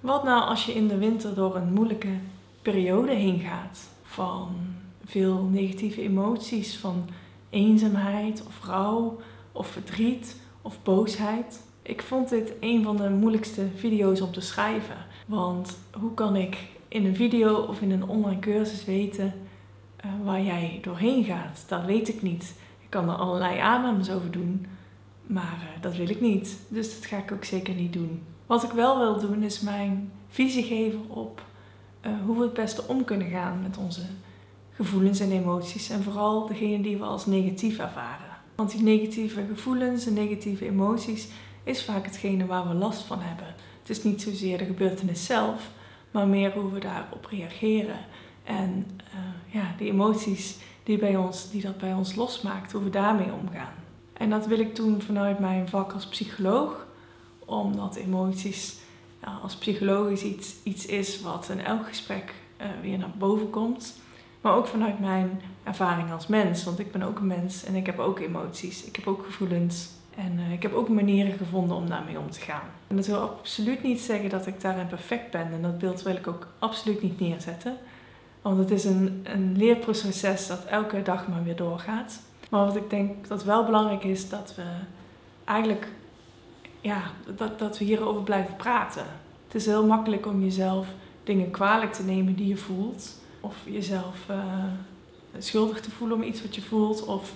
Wat nou als je in de winter door een moeilijke periode heen gaat? Van veel negatieve emoties, van eenzaamheid of rouw of verdriet of boosheid. Ik vond dit een van de moeilijkste video's om te schrijven. Want hoe kan ik in een video of in een online cursus weten uh, waar jij doorheen gaat? Dat weet ik niet. Ik kan er allerlei aannames over doen, maar uh, dat wil ik niet. Dus dat ga ik ook zeker niet doen. Wat ik wel wil doen is mijn visie geven op uh, hoe we het beste om kunnen gaan met onze gevoelens en emoties. En vooral degene die we als negatief ervaren. Want die negatieve gevoelens en negatieve emoties is vaak hetgene waar we last van hebben. Het is niet zozeer de gebeurtenis zelf, maar meer hoe we daarop reageren. En uh, ja, die emoties die, bij ons, die dat bij ons losmaakt, hoe we daarmee omgaan. En dat wil ik doen vanuit mijn vak als psycholoog, omdat emoties ja, als psychologisch iets, iets is wat in elk gesprek uh, weer naar boven komt. Maar ook vanuit mijn ervaring als mens, want ik ben ook een mens en ik heb ook emoties, ik heb ook gevoelens. En uh, ik heb ook manieren gevonden om daarmee om te gaan. En dat wil absoluut niet zeggen dat ik daarin perfect ben. En dat beeld wil ik ook absoluut niet neerzetten. Want het is een, een leerproces dat elke dag maar weer doorgaat. Maar wat ik denk dat wel belangrijk is, dat we eigenlijk ja, dat, dat we hierover blijven praten. Het is heel makkelijk om jezelf dingen kwalijk te nemen die je voelt. Of jezelf uh, schuldig te voelen om iets wat je voelt. Of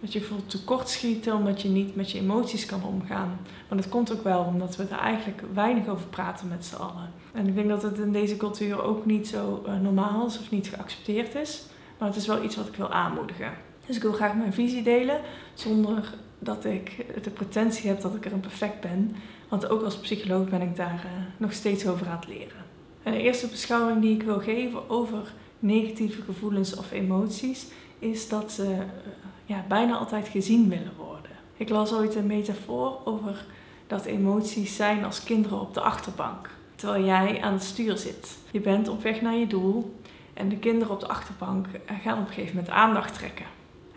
dat je voelt tekortschieten omdat je niet met je emoties kan omgaan. Maar dat komt ook wel omdat we er eigenlijk weinig over praten met z'n allen. En ik denk dat het in deze cultuur ook niet zo uh, normaal is of niet geaccepteerd is. Maar het is wel iets wat ik wil aanmoedigen. Dus ik wil graag mijn visie delen zonder dat ik de pretentie heb dat ik er een perfect ben. Want ook als psycholoog ben ik daar uh, nog steeds over aan het leren. En de eerste beschouwing die ik wil geven over negatieve gevoelens of emoties is dat ze uh, ja, bijna altijd gezien willen worden. Ik las ooit een metafoor over dat emoties zijn als kinderen op de achterbank. Terwijl jij aan het stuur zit. Je bent op weg naar je doel en de kinderen op de achterbank eh, gaan op een gegeven moment aandacht trekken.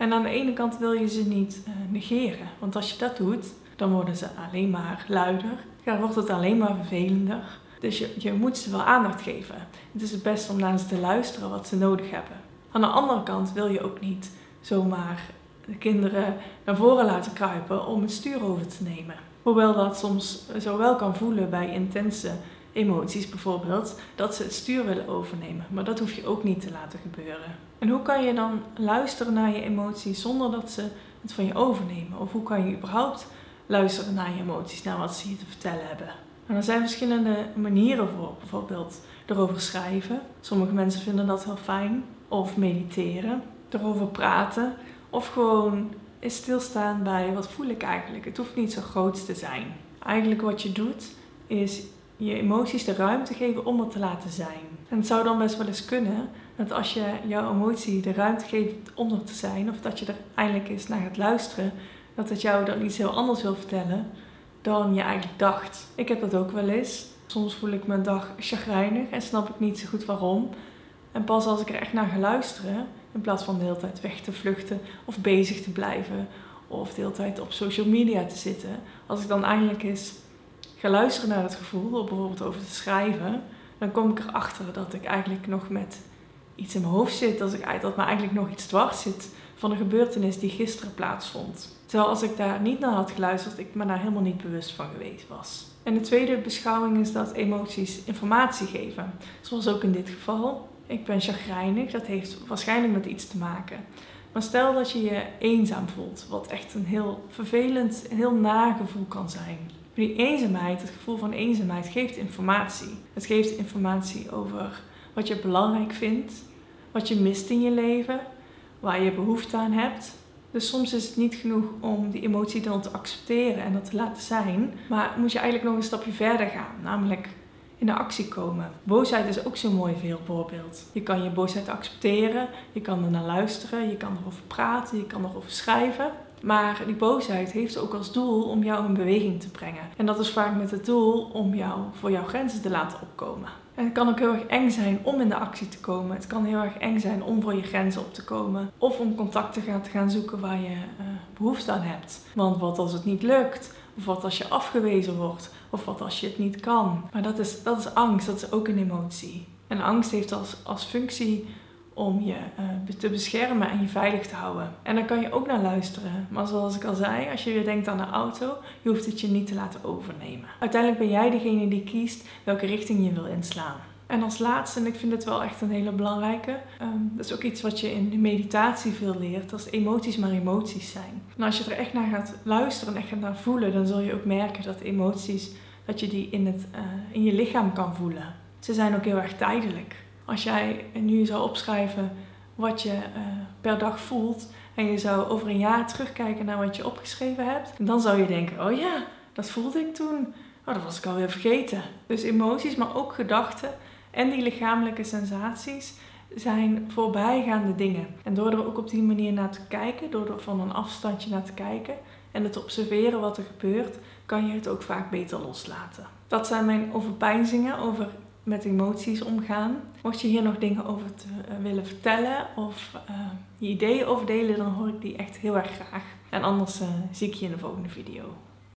En aan de ene kant wil je ze niet uh, negeren, want als je dat doet, dan worden ze alleen maar luider. Dan wordt het alleen maar vervelender. Dus je, je moet ze wel aandacht geven. Het is het beste om naar ze te luisteren wat ze nodig hebben. Aan de andere kant wil je ook niet zomaar de kinderen naar voren laten kruipen om het stuur over te nemen. Hoewel dat soms zo wel kan voelen bij intense emoties bijvoorbeeld, dat ze het stuur willen overnemen. Maar dat hoef je ook niet te laten gebeuren. En hoe kan je dan luisteren naar je emoties zonder dat ze het van je overnemen? Of hoe kan je überhaupt luisteren naar je emoties, naar wat ze je te vertellen hebben? En er zijn verschillende manieren voor, bijvoorbeeld erover schrijven. Sommige mensen vinden dat heel fijn. Of mediteren, erover praten. Of gewoon eens stilstaan bij wat voel ik eigenlijk. Het hoeft niet zo groot te zijn. Eigenlijk wat je doet is je emoties de ruimte geven om er te laten zijn. En het zou dan best wel eens kunnen dat als je jouw emotie de ruimte geeft om er te zijn, of dat je er eindelijk eens naar gaat luisteren, dat het jou dan iets heel anders wil vertellen dan je eigenlijk dacht. Ik heb dat ook wel eens. Soms voel ik mijn dag chagrijnig en snap ik niet zo goed waarom. En pas als ik er echt naar ga luisteren, in plaats van de hele tijd weg te vluchten of bezig te blijven of de hele tijd op social media te zitten, als ik dan eindelijk eens ga luisteren naar het gevoel, bijvoorbeeld over te schrijven, dan kom ik erachter dat ik eigenlijk nog met iets in mijn hoofd zit, dat, ik, dat me eigenlijk nog iets dwars zit van een gebeurtenis die gisteren plaatsvond. Terwijl als ik daar niet naar had geluisterd, ik me daar helemaal niet bewust van geweest was. En de tweede beschouwing is dat emoties informatie geven. Zoals ook in dit geval. Ik ben chagrijnig, dat heeft waarschijnlijk met iets te maken. Maar stel dat je je eenzaam voelt, wat echt een heel vervelend, heel nagevoel kan zijn. Die eenzaamheid, het gevoel van eenzaamheid, geeft informatie. Het geeft informatie over wat je belangrijk vindt, wat je mist in je leven, waar je behoefte aan hebt. Dus soms is het niet genoeg om die emotie dan te accepteren en dat te laten zijn, maar moet je eigenlijk nog een stapje verder gaan, namelijk in de actie komen. Boosheid is ook zo'n mooi voorbeeld. Je kan je boosheid accepteren, je kan er naar luisteren, je kan erover praten, je kan erover schrijven. Maar die boosheid heeft ook als doel om jou in beweging te brengen. En dat is vaak met het doel om jou voor jouw grenzen te laten opkomen. En het kan ook heel erg eng zijn om in de actie te komen. Het kan heel erg eng zijn om voor je grenzen op te komen. Of om contact te gaan, zoeken waar je uh, behoefte aan hebt. Want wat als het niet lukt? Of wat als je afgewezen wordt? Of wat als je het niet kan? Maar dat is, dat is angst, dat is ook een emotie. En angst heeft als, als functie om je uh, te beschermen en je veilig te houden. En daar kan je ook naar luisteren. Maar zoals ik al zei, als je weer denkt aan een auto, je hoeft het je niet te laten overnemen. Uiteindelijk ben jij degene die kiest welke richting je wil inslaan. En als laatste, en ik vind het wel echt een hele belangrijke, um, dat is ook iets wat je in de meditatie veel leert, dat emoties maar emoties zijn. En als je er echt naar gaat luisteren en echt naar voelen, dan zul je ook merken dat emoties, dat je die in, het, uh, in je lichaam kan voelen. Ze zijn ook heel erg tijdelijk. Als jij nu zou opschrijven wat je uh, per dag voelt en je zou over een jaar terugkijken naar wat je opgeschreven hebt, dan zou je denken: oh ja, dat voelde ik toen. Oh, dat was ik alweer vergeten. Dus emoties, maar ook gedachten en die lichamelijke sensaties zijn voorbijgaande dingen. En door er ook op die manier naar te kijken, door er van een afstandje naar te kijken en het observeren wat er gebeurt, kan je het ook vaak beter loslaten. Dat zijn mijn overpeinzingen over met emoties omgaan. Mocht je hier nog dingen over te, uh, willen vertellen of uh, je ideeën over delen, dan hoor ik die echt heel erg graag. En anders uh, zie ik je in de volgende video.